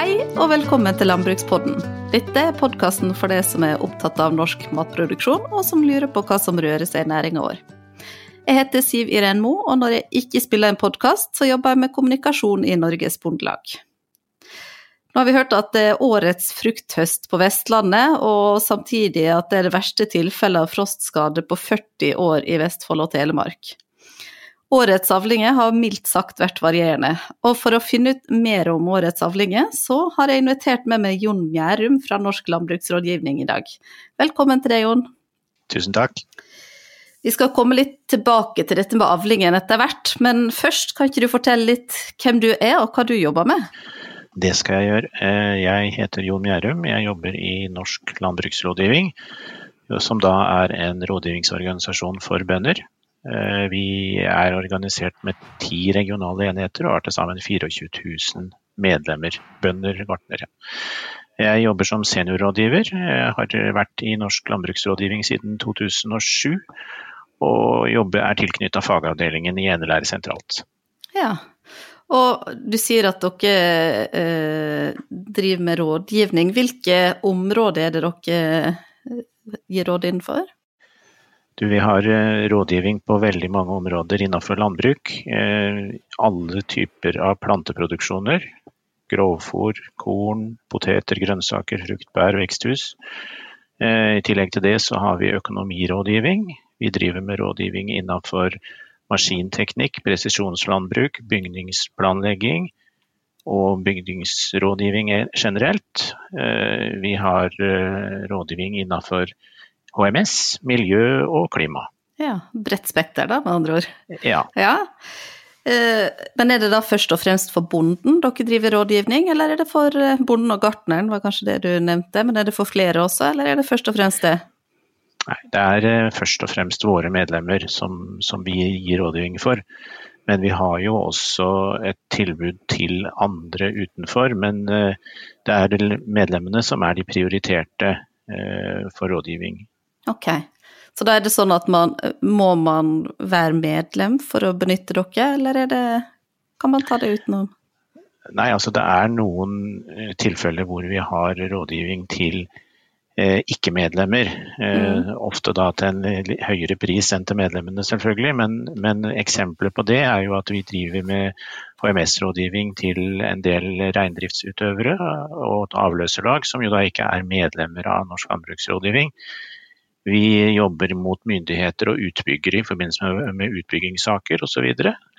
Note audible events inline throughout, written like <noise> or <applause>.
Hei og velkommen til Landbrukspodden. Dette er podkasten for deg som er opptatt av norsk matproduksjon, og som lurer på hva som rører seg i næringa vår. Jeg heter Siv Iren Mo, og når jeg ikke spiller en podkast, så jobber jeg med kommunikasjon i Norges Bondelag. Nå har vi hørt at det er årets frukthøst på Vestlandet, og samtidig at det er det verste tilfellet av frostskade på 40 år i Vestfold og Telemark. Årets avlinger har mildt sagt vært varierende, og for å finne ut mer om årets avlinger, så har jeg invitert med meg Jon Mjærum fra Norsk landbruksrådgivning i dag. Velkommen til deg, Jon. Tusen takk. Vi skal komme litt tilbake til dette med avlingen etter hvert, men først kan ikke du fortelle litt hvem du er og hva du jobber med? Det skal jeg gjøre. Eh, jeg heter Jon Mjærum, jeg jobber i Norsk landbruksrådgivning, som da er en rådgivningsorganisasjon for bønder. Eh, vi er organisert med ti regionale enheter og har til sammen 24 000 medlemmer, bønder, gartnere. Jeg jobber som seniorrådgiver. Jeg har vært i Norsk landbruksrådgivning siden 2007. Og jobber er tilknytta fagavdelingen i enelære sentralt. Ja, og du sier at dere eh, driver med rådgivning. Hvilke områder er det dere eh, gir råd innenfor? Du, vi har eh, rådgivning på veldig mange områder innenfor landbruk. Eh, alle typer av planteproduksjoner. Grovfôr, korn, poteter, grønnsaker, frukt, bær, veksthus. Eh, I tillegg til det så har vi økonomirådgivning. Vi driver med rådgivning innenfor maskinteknikk, presisjonslandbruk, bygningsplanlegging og bygningsrådgivning generelt. Vi har rådgivning innenfor HMS, miljø og klima. Ja, Bredt spekter, da, med andre ord. Ja. ja. Eh, men er det da først og fremst for bonden dere driver rådgivning, eller er det for eh, bonden og gartneren, var kanskje det du nevnte, men er det for flere også, eller er det først og fremst det? Nei, det er eh, først og fremst våre medlemmer som, som vi gir rådgivning for. Men vi har jo også et tilbud til andre utenfor. Men det er medlemmene som er de prioriterte for rådgivning. Ok. Så da er det sånn at man Må man være medlem for å benytte dere, eller er det Kan man ta det utenom? Nei, altså det er noen eh, tilfeller hvor vi har rådgivning til eh, ikke-medlemmer. Eh, mm. Ofte da til en høyere pris enn til medlemmene, selvfølgelig. Men, men eksempler på det er jo at vi driver med HMS-rådgivning til en del reindriftsutøvere og et avløserlag, som jo da ikke er medlemmer av Norsk landbruksrådgivning. Vi jobber mot myndigheter og utbyggere i forbindelse med, med utbyggingssaker osv.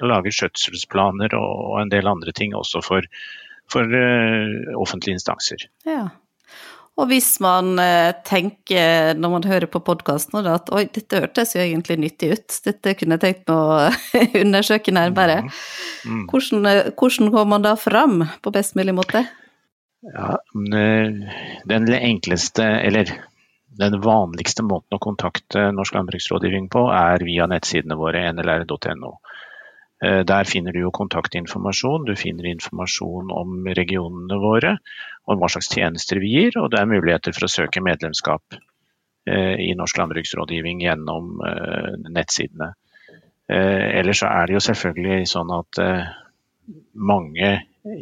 Lager skjøtselsplaner og en del andre ting også for, for uh, offentlige instanser. Ja. Og hvis man uh, tenker når man hører på podkasten at oi, dette hørtes jo egentlig nyttig ut, dette kunne jeg tenkt meg å <laughs> undersøke nærmere, mm. Mm. Hvordan, uh, hvordan går man da fram på best mulig måte? Ja, Den enkleste, eller den vanligste måten å kontakte Norsk landbruksrådgivning på, er via nettsidene våre nlr.no. Eh, der finner du jo kontaktinformasjon, du finner informasjon om regionene våre, om hva slags tjenester vi gir, og det er muligheter for å søke medlemskap eh, i Norsk landbruksrådgivning gjennom eh, nettsidene. Ellers så er det jo selvfølgelig sånn at mange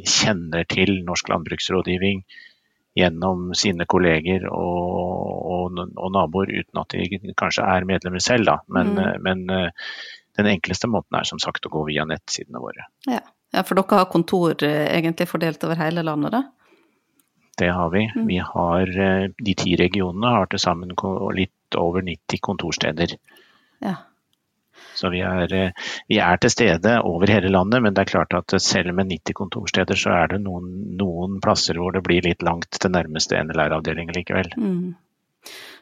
kjenner til Norsk landbruksrådgivning gjennom sine kolleger og, og, og, naboer, uten at de kanskje er medlemmer selv. Da. Men, mm. Eh, men, eh, den enkleste måten er som sagt å gå via nettsidene våre. Ja, ja for dere har kontor eh, egentlig fordelt over hele landet, da? Det har vi. Mm. Vi har, de ti regionene har til sammen litt over 90 kontorsteder. Ja. Så vi er, eh, vi er, til stede over hele landet, men det er klart at selv med 90 kontorsteder, så er det noen, noen plasser hvor det blir litt langt til nærmeste NLR-avdeling likevel. Mm.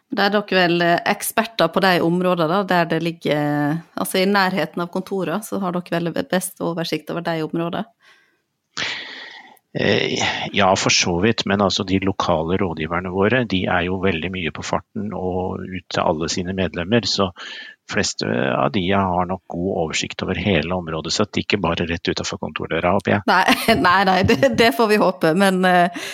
Da er dere vel eh, eksperter på de områdene der det ligger Altså i nærheten av kontoret, så har dere vel best oversikt over de områdene? Eh, ja, for så vidt. Men altså de lokale rådgiverne våre de er jo veldig mye på farten og ut til alle sine medlemmer. Så fleste av de har nok god oversikt over hele området sitt, ikke bare rett utafor kontordøra, håper jeg. Nei, <laughs> nei, nei det, det, får vi håpe. Men, eh,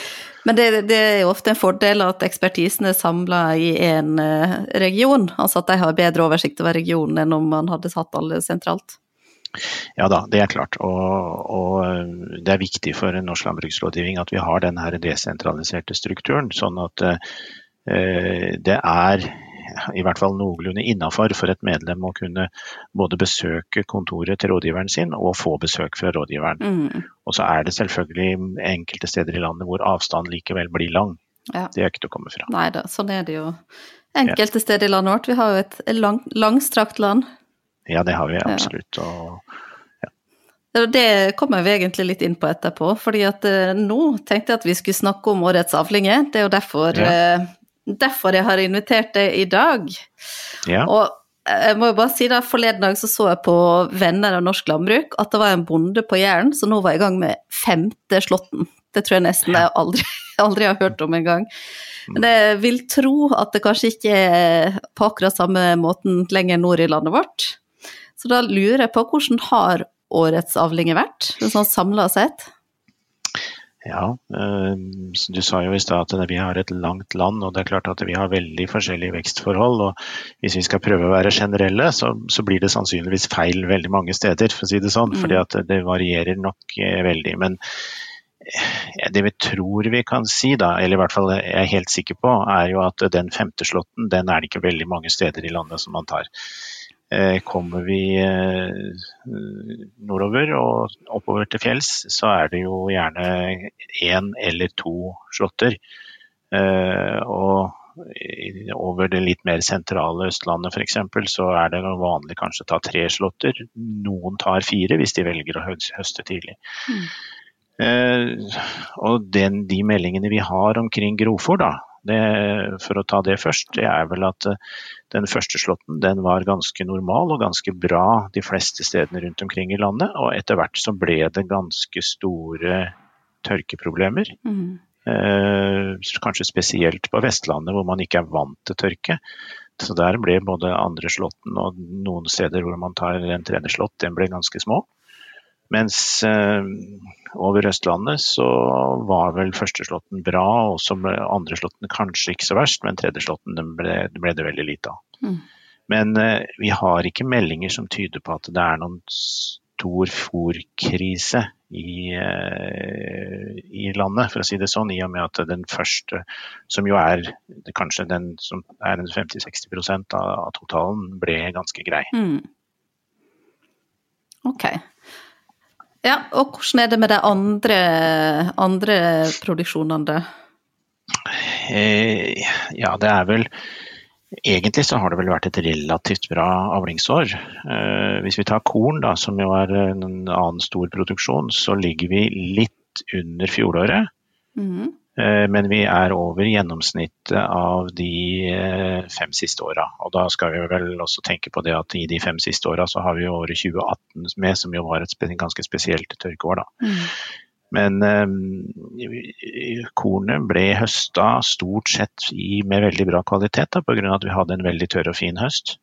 men det, det, er ofte en fordel at ekspertisen er samla i én eh, region. Altså at de har bedre oversikt over regionen enn om man hadde satt alle sentralt. Ja da, det er klart. Og, og det er viktig for norsk landbruksrådgivning at vi har denne desentraliserte strukturen. Sånn at eh, det er i hvert fall noenlunde innafor for et medlem å kunne både besøke kontoret til rådgiveren sin og få besøk fra rådgiveren. Mm. Og så er det selvfølgelig enkelte steder i landet hvor avstanden likevel blir lang. Ja. Det er ikke til å komme fra. Nei da, sånn er det jo enkelte ja. steder i landet vårt. Vi har jo et lang, langstrakt land. Ja, det har vi absolutt. Og. Det kommer vi egentlig litt inn på etterpå, fordi at eh, nå tenkte jeg at vi skulle snakke om årets avlinger. Det er jo derfor, ja. eh, derfor jeg har invitert deg i dag. Ja. Og eh, jeg må jo bare si da, Forleden dag så, så jeg på Venner av norsk landbruk at det var en bonde på Jæren som nå var i gang med femte slåtten. Det tror jeg nesten jeg aldri, <laughs> aldri har hørt om engang. Men jeg vil tro at det kanskje ikke er på akkurat samme måten lenger nord i landet vårt. Så da lurer jeg på hvordan har årets avlinger verdt, sånn samla sett? Ja, eh, du sa jo i stad at vi har et langt land, og det er klart at vi har veldig forskjellige vekstforhold. og Hvis vi skal prøve å være generelle, så, så blir det sannsynligvis feil veldig mange steder, for å si det sånn. Mm. fordi at det varierer nok eh, veldig. Men eh, det vi tror vi kan si, da, eller i hvert fall jeg er helt sikker på, er jo at den femte slåtten den er det ikke veldig mange steder i landet som man tar. Eh, kommer vi eh, nordover og oppover til fjells, så er det jo gjerne én eller to slåtter. Eh, og over det litt mer sentrale Østlandet f.eks. så er det vanlig kanskje å ta tre slåtter. Noen tar fire hvis de velger å høste tidlig. Mm. og den, de meldingene vi har omkring grovfòr, da, det, for å ta det først, det er vel at eh, den første slåtten den var ganske normal og ganske bra de fleste stedene rundt omkring i landet. Og etter hvert så ble det ganske store tørkeproblemer. Mm. Eh, kanskje spesielt på Vestlandet hvor man ikke er vant til tørke. Så der ble både andre slåtten og noen steder hvor man tar en tredje slått, den ble ganske små. Mens eh, over Østlandet så var vel førsteslåtten bra, og så ble andreslåtten kanskje ikke så verst, men tredjeslåtten ble, ble det veldig lite av. Mm. Men eh, vi har ikke meldinger som tyder på at det er noen stor fòrkrise i, eh, i, landet, for å si det sånn. I og med at den første, som jo er kanskje den som er 50-60 av, av totalen, ble ganske grei. Mm. Ok. Ja, og hvordan er det med de andre, andre produksjonene? Eh, ja, det er vel Egentlig så har det vel vært et relativt bra avlingsår. Eh, hvis vi tar korn, da, som jo er en annen stor produksjon, så ligger vi litt under fjoråret. Mm. Eh, men vi er over gjennomsnittet av de eh, fem siste åra. Og da skal vi vel også tenke på det at i de fem siste åra så har vi året 2018 med, som jo var et ganske spesielt tørkeår. da. Mm. Men eh, kornet ble høsta stort sett i, med veldig bra kvalitet pga. at vi hadde en veldig tørr og fin høst.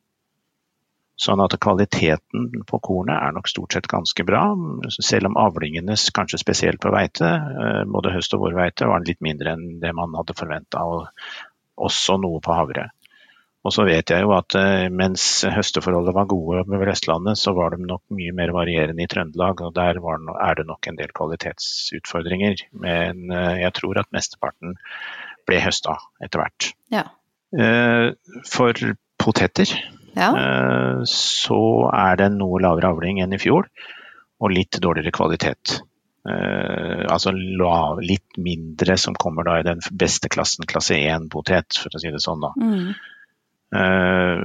Sånn at kvaliteten på kornet er nok stort sett ganske bra, selv om avlingene, kanskje spesielt på veite, eh, både høst- og vårveite, var litt mindre enn det man hadde forventa, og også noe på havre. Og så vet jeg jo at eh, mens høsteforholdet var gode ved Vestlandet, så var de nok mye mer varierende i Trøndelag, og der er det nok en del kvalitetsutfordringer. Men eh, jeg tror at mesteparten ble høsta etter hvert. Ja. For poteter ja. Eh, så er det noe lavere avling enn i fjor, og litt dårligere kvalitet. Uh, altså lav, litt mindre som kommer da i den beste klassen, klasse 1-potet, for å si det sånn. da. Mm. Uh,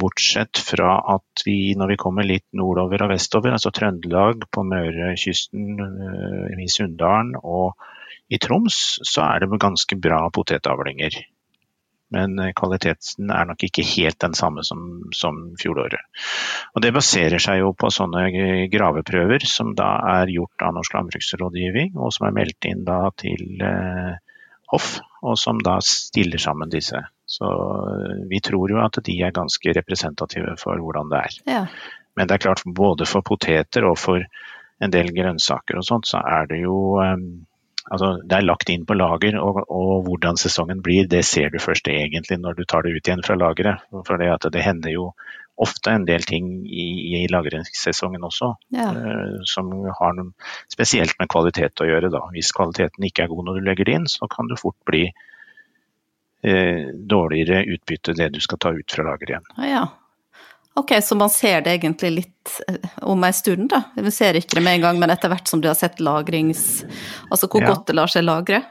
bortsett fra at vi når vi kommer litt nordover og vestover, altså Trøndelag, på Mørekysten, i Sunndalen og i Troms, så er det ganske bra potetavlinger. Men eh, kvaliteten er nok ikke helt den samme som, som fjoråret. Og Det baserer seg jo på sånne graveprøver som da er gjort av Norsk landbruksrådgivning, og som er meldt inn da til eh, hoff, og som da stiller sammen disse. Så eh, vi tror jo at de er ganske representative for hvordan det er. Ja. Men det er klart, både for poteter og for en del grønnsaker og sånt, så er det jo um, Altså, det er lagt inn på lager, og, og, hvordan sesongen blir, det ser du først egentlig når du tar det ut igjen fra lageret. For det, det hender jo ofte en del ting i, i lagringssesongen også, Ja. uh, som har noe spesielt med kvalitet å gjøre. Da. Hvis kvaliteten ikke er god når du legger det inn, så kan det fort bli uh, dårligere utbytte det du skal ta ut fra lageret igjen. Ja, ja. Ok, så man ser det egentlig litt eh, om ei stund, da? Vi ser ikke det med en gang, men etter hvert som du har sett lagrings... Altså hvor Ja. godt det lar seg lagre?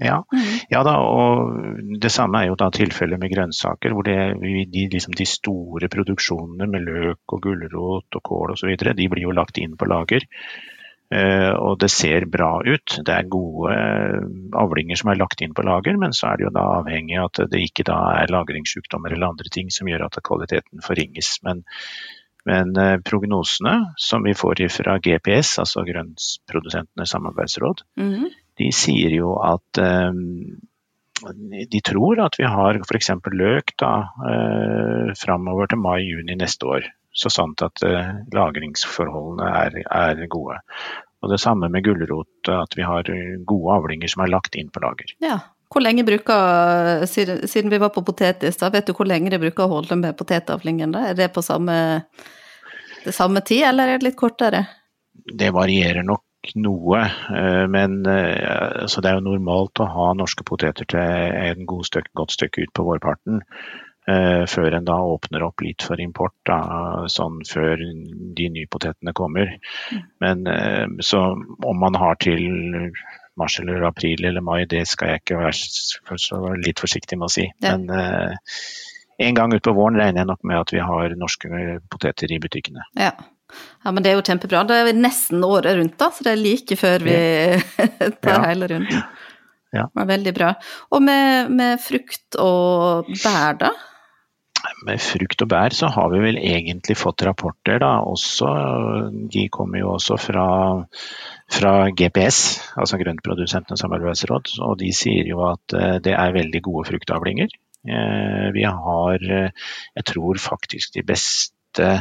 Ja. ja da, og det samme er jo da tilfellet med grønnsaker, hvor det, de, liksom de store produksjonene med løk og gulrot og kål osv., de blir jo lagt inn på lager. Eh, og det ser bra ut. Det er gode eh, avlinger som er lagt inn på lager, men så er det jo da avhengig av at det ikke da er lagringssykdommer eller andre ting som gjør at kvaliteten forringes. Men, men eh, prognosene som vi får fra GPS, altså Grønnprodusentenes samarbeidsråd, Mhm. de sier jo at de tror at vi har f.eks. løk da, eh, framover til mai-juni neste år. Så sant at eh, lagringsforholdene er, er gode. Og Det samme med gulrot, at vi har eh, gode avlinger som er lagt inn på lager. Ja. Hvor lenge bruker, siden vi var på potet i stad, vet du hvor lenge de bruker å holde med potetavlingen? da? Er det på samme, det samme tid, eller er det litt kortere? Det varierer nok noe, eh, men altså det er jo normalt å ha norske poteter til en god stykke, godt stykke ut på vårparten. Eh, Før en da åpner opp litt for import, da, sånn før de nye potetene kommer. Men eh, så om man har til mars eller april eller mai, det skal jeg ikke være litt forsiktig med å si. Ja. Men eh, en gang utpå våren regner jeg nok med at vi har norske poteter i butikkene. Ja. ja, men det er jo kjempebra. Det er nesten året rundt, da, så det er like før vi <laughs> tar Ja. hele runden. Ja. Det var veldig bra. Og med, med frukt og bær, da? Med frukt og bær så har vi vel egentlig fått rapporter da også. De kommer jo også fra, fra GPS, altså Grøntprodusentenes samarbeidsråd. Og de sier jo at eh, det er veldig gode fruktavlinger. Eh, Vi har, eh, jeg tror faktisk de beste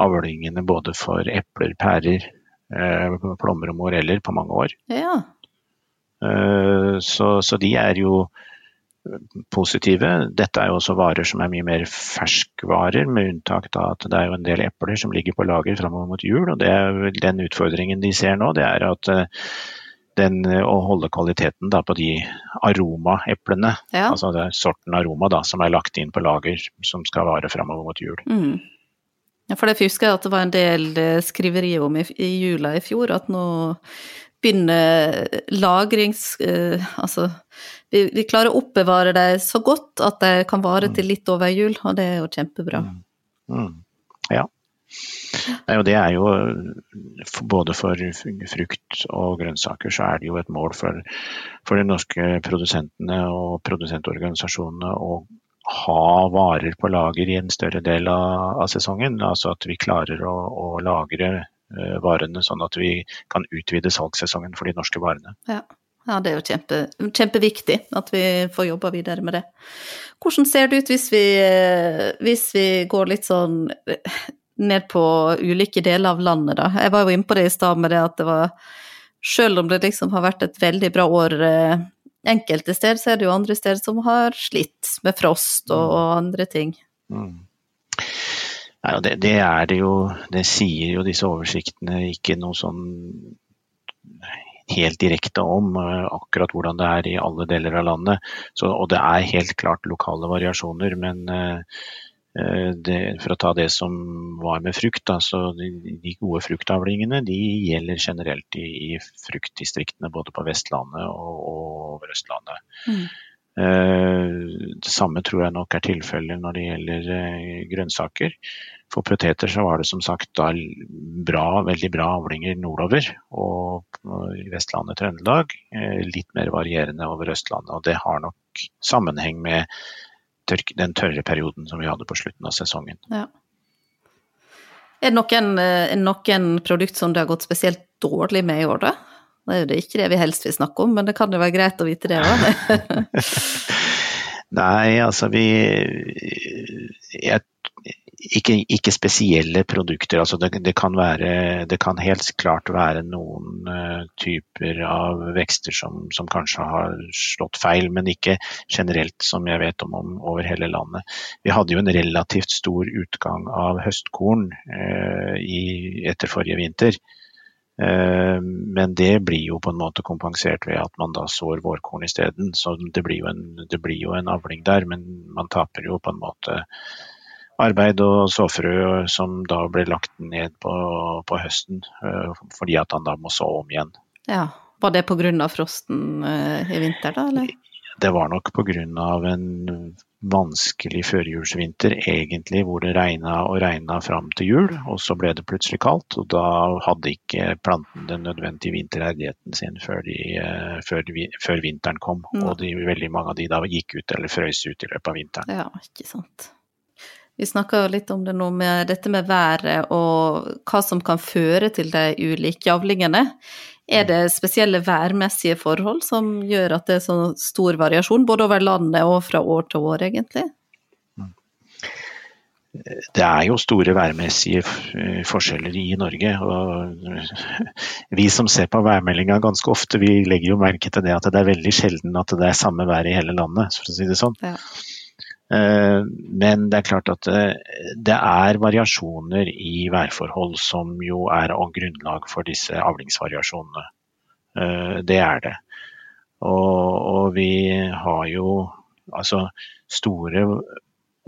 avlingene både for epler, pærer, plommer og moreller på mange år. Ja. Så, så de er jo positive. Dette er jo også varer som er mye mer ferskvarer, med unntak av at det er jo en del epler som ligger på lager framover mot jul. og det er Den utfordringen de ser nå, det er at eh, den, å holde kvaliteten da, på de aromaeplene, ja. altså det er sorten aroma da, som er lagt inn på lager som skal vare framover mot jul. Mm. Ja, for det husker jeg at det var en del eh, skriverier om i, i jula i fjor, at nå begynner lagrings... Eh, altså, vi, vi klarer å oppbevare dem så godt at de kan vare til litt over jul, og det er jo kjempebra. Mm. Ja. Nei, og det er jo både for frukt og grønnsaker så er det jo et mål for, for de norske produsentene og produsentorganisasjonene å ha varer på lager i en større del av, av sesongen. Altså at vi klarer å, å lagre eh, varene sånn at vi kan utvide salgssesongen for de norske varene. Ja. Ja, det er jo kjempe, kjempeviktig at vi får jobba videre med det. Hvordan ser det ut hvis vi, eh, hvis vi går litt sånn eh, ned på ulike deler av landet, da? Jeg var jo inne på det i stad med det at det var Selv om det liksom har vært et veldig bra år eh, enkelte steder, så er det jo andre steder som har slitt med frost og, og andre ting. Mm. Ja, det, det er det jo Det sier jo disse oversiktene ikke noe sånn helt direkte om eh, akkurat hvordan det er i alle deler av landet. Så, og det er helt klart lokale variasjoner, men eh, eh, det, for å ta det som var med frukt, da, så de, de gode fruktavlingene de gjelder generelt i, i fruktdistriktene både på Vestlandet og, og over Østlandet. Mm. Eh, Det samme tror jeg nok er tilfellet når det gjelder eh, grønnsaker. For poteter så var det som sagt da bra, veldig bra avlinger nordover og i Vestlandet Trøndelag. eh, Litt mer varierende over Østlandet. Og det har nok sammenheng med den tørre perioden som vi hadde på slutten av sesongen. Ja. Er det noen, noen produkt som det har gått spesielt dårlig med i år, da? Det er jo ikke det vi helst vil snakke om, men det kan jo være greit å vite det òg. <laughs> Nei, altså vi jeg, ikke, ikke, spesielle produkter. Altså det, det, kan være, det, kan helt klart være noen uh, typer av vekster som, som, kanskje har slått feil, men ikke generelt som jeg vet om, om, over hele landet. Vi hadde jo en relativt stor utgang av høstkorn uh, i, etter forrige vinter. Uh, men det blir jo på en måte kompensert ved at man da sår vårkorn isteden. Så det blir, en, det blir jo en avling der, men man taper jo på en måte arbeid og såfrø som da ble lagt ned på, på høsten, eh, fordi at han da må så om igjen. Ja, Var det pga. frosten eh, i vinter, da? eller? Det var nok pga. en vanskelig førjulsvinter, egentlig, hvor det regna og regna fram til jul. Og så ble det plutselig kaldt, og da hadde ikke planten den nødvendige vinterherdigheten sin før, de, eh, før, før vinteren kom. Mm. Og de, veldig mange av de da gikk ut eller frøs ut i løpet av vinteren. Ja, ikke sant. Vi snakka litt om det nå med dette med været og hva som kan føre til de ulike avlingene. Er det spesielle værmessige forhold som gjør at det er så stor variasjon, både over landet og fra år til år, egentlig? Det er jo store værmessige forskjeller i Norge. og Vi som ser på værmeldinga ganske ofte, vi legger jo merke til det at det er veldig sjelden at det er samme vær i hele landet, for å si det sånn. Ja. Eh, men det er klart at eh, det er variasjoner i værforhold som jo er av grunnlag for disse avlingsvariasjonene. Eh, det er det. Og, og vi har jo altså store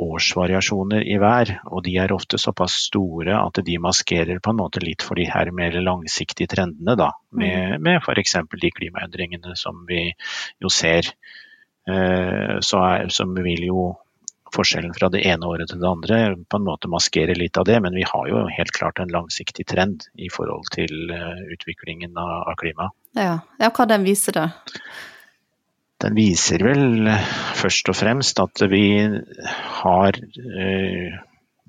årsvariasjoner i vær, og de er ofte såpass store at de maskerer på en måte litt for de her mer langsiktige trendene, da. Med, mm. med f.eks. de klimaendringene som vi jo ser. Så er, som vil jo forskjellen fra det ene året til det andre på en måte maskerer litt av det, men vi har jo helt klart en langsiktig trend i forhold til eh, utviklingen av, klimaet. Ja. ja, hva den viser da? Den viser vel eh, først og fremst at vi har eh,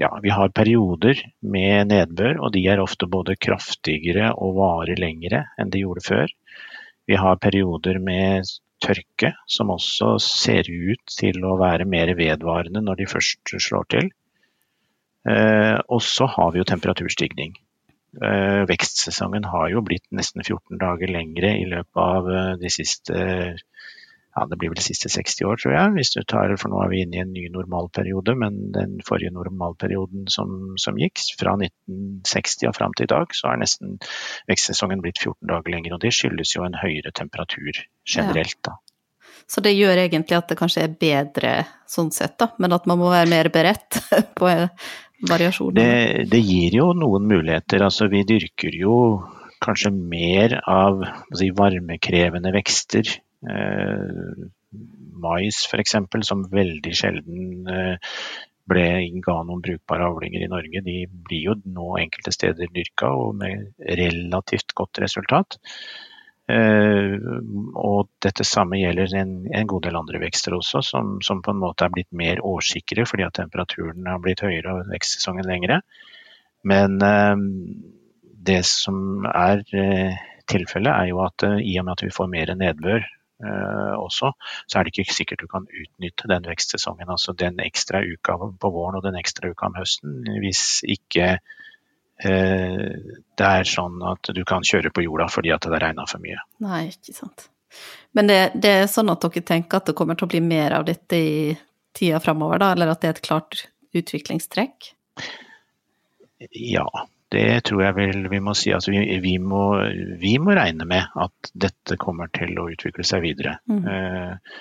ja, vi har perioder med nedbør, og de er ofte både kraftigere og varer lengre enn de gjorde før. Vi har perioder med tørke, som også ser ut til å være mer vedvarende når de først slår til. Eh, og så har vi jo temperaturstigning. Eh, vekstsesongen har jo blitt nesten 14 dager lengre i løpet av eh, de siste ja, det blir vel de siste 60 år, tror jeg. hvis du tar, For nå er vi inne i en ny normalperiode, men den forrige normalperioden som, som gikk, fra 1960 og fram til i dag, så er nesten vekstsesongen blitt 14 dager lenger. Og det skyldes jo en høyere temperatur generelt, da. Så det gjør egentlig at det kanskje er bedre sånn sett, da, men at man må være mer beredt <laughs> på variasjoner? Det, det gir jo noen muligheter. Altså vi dyrker jo kanskje mer av si, varmekrevende vekster mais f.eks., som veldig sjelden eh, ble, ga noen brukbare avlinger i Norge, de blir jo nå enkelte steder dyrka og med relativt godt resultat. Eh, og dette samme gjelder en, en, god del andre vekster også, som, som, på en måte er blitt mer årsikre fordi at temperaturen har blitt høyere og vekstsesongen lengre. Men eh, det som er eh, tilfellet, er jo at i og med at vi får mer nedbør Eh, også, så er det ikke sikkert du kan utnytte den vekstsesongen. Altså den ekstra uka på våren og den ekstra uka om høsten. Hvis ikke eh, det er sånn at du kan kjøre på jorda fordi at det regner for mye. Nei, ikke sant. Men det, det, er sånn at dere tenker at det kommer til å bli mer av dette i tida framover, da? Eller at det er et klart utviklingstrekk? Ja, det tror jeg vel vi må si. at vi, vi, må, vi, må, regne med at dette kommer til å utvikle seg videre. Mm. Eh,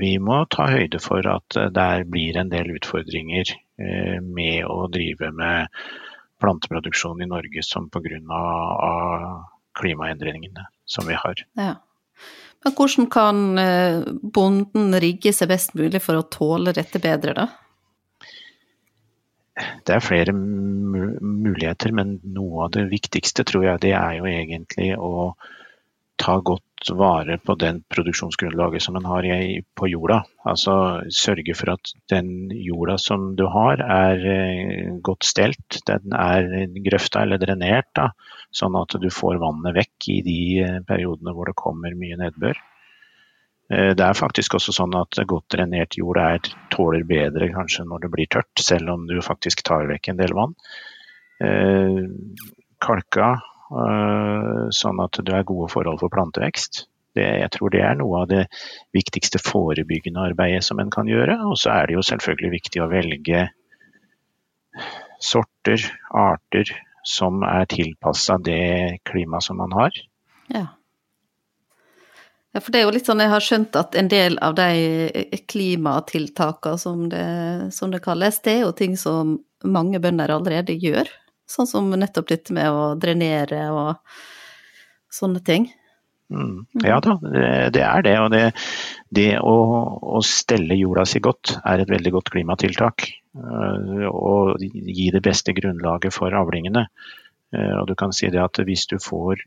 vi må ta høyde for at der blir en del utfordringer eh, med å drive med planteproduksjon i Norge som pga. klimaendringene som vi har. Ja. Men hvordan kan eh, bonden rigge seg best mulig for å tåle dette bedre, da? Det er flere muligheter, men noe av det viktigste tror jeg det er jo egentlig å ta godt vare på den produksjonsgrunnlaget som en har på jorda. Altså sørge for at den jorda som du har er eh, godt stelt. Den er grøfta eller drenert, da, sånn at du får vannet vekk i de eh, periodene hvor det kommer mye nedbør. Det er faktisk også sånn at godt drenert jord er, tåler bedre kanskje når det blir tørt, selv om du faktisk tar vekk en del vann. Kalka sånn at du har gode forhold for plantevekst. Det, jeg tror det er noe av det viktigste forebyggende arbeidet som en kan gjøre. Og så er det jo selvfølgelig viktig å velge sorter, arter, som er tilpassa det klimaet som man har. Ja. Ja. for det er jo litt sånn jeg har skjønt at en del av de klimatiltakene som det, som det kalles, det er jo ting som mange bønder allerede gjør. Sånn som nettopp dette med å drenere og sånne ting. Mm. Ja da, det er det. Og det, det å, å, stelle jorda si godt er et veldig godt klimatiltak. Eh, og gi det beste grunnlaget for avlingene. Eh, og du kan si det at Hvis du får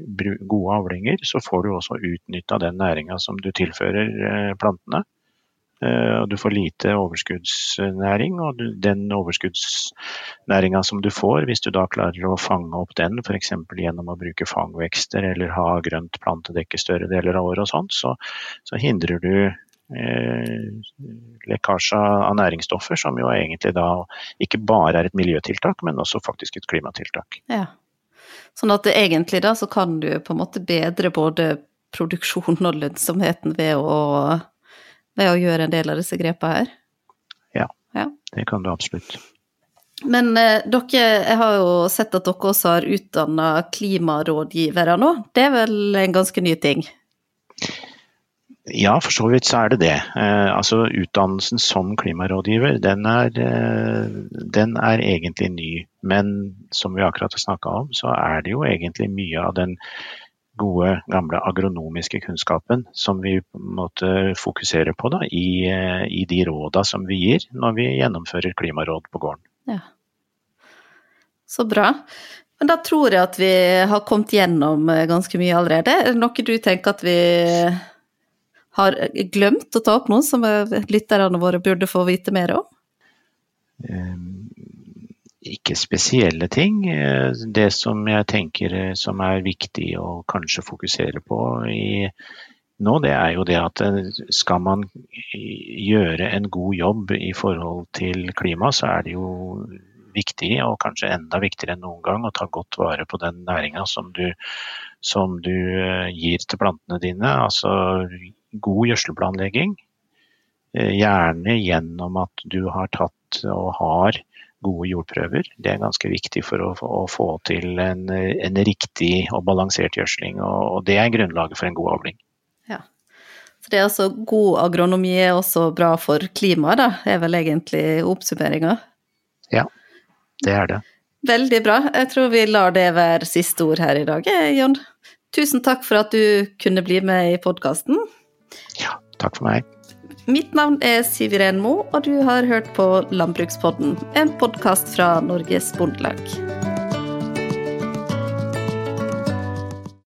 gode avlinger, så får du også utnytta den næringa som du tilfører eh, plantene. Eh, og du får lite overskuddsnæring, og den overskuddsnæringa som du får, hvis du da klarer å fange opp den f.eks. gjennom å bruke fangvekster eller ha grønt plantedekke større deler av året og sånt, så, så hindrer du eh, lekkasje av næringsstoffer, som jo egentlig da ikke bare er et miljøtiltak, men også faktisk et klimatiltak. Ja. Sånn at egentlig da så kan du på en måte bedre både produksjonen og lønnsomheten ved å ved å gjøre en del av disse grepene her? Ja, ja. det kan du absolutt. Men eh, dere, jeg har jo sett at dere også har utdanna klimarådgivere nå. Det er vel en ganske ny ting? Ja, for så vidt så er det det. Eh, altså Utdannelsen som klimarådgiver, den er, eh, den er egentlig ny. Men som vi akkurat har snakka om, så er det jo egentlig mye av den gode, gamle agronomiske kunnskapen som vi måtte fokusere på da, i, i, de råda som vi gir når vi gjennomfører klimaråd på gården. Ja. Så bra. Men da tror jeg at vi har kommet gjennom ganske mye allerede. Er det noe du tenker at vi har glemt å ta opp noe som lytterne våre burde få vite mer om? Ikke spesielle ting. Eh, det som jeg tenker eh, som er viktig å kanskje fokusere på i, nå, det er jo det at eh, skal man gjøre en god jobb i forhold til klima, så er det jo viktig, og kanskje enda viktigere enn noen gang, å ta godt vare på den næringa som, som, du gir til plantene dine. Altså god gjødselplanlegging. Gjerne gjennom at du har tatt og har gode jordprøver. Det er ganske viktig for å, å få til en, en, riktig og balansert gjødsling. Og, og, det er grunnlaget for en god avling. Ja. Så det er altså god agronomi er også bra for klimaet, da, er vel egentlig oppsummeringa? Ja, det er det. Veldig bra. Jeg tror vi lar det være siste ord her i dag, eh, Jon. Tusen takk for at du kunne bli med i podkasten. Ja, takk for meg. Mitt navn er Siv Iren Mo, og du har hørt på Landbrukspodden, en podkast fra Norges Bondelag.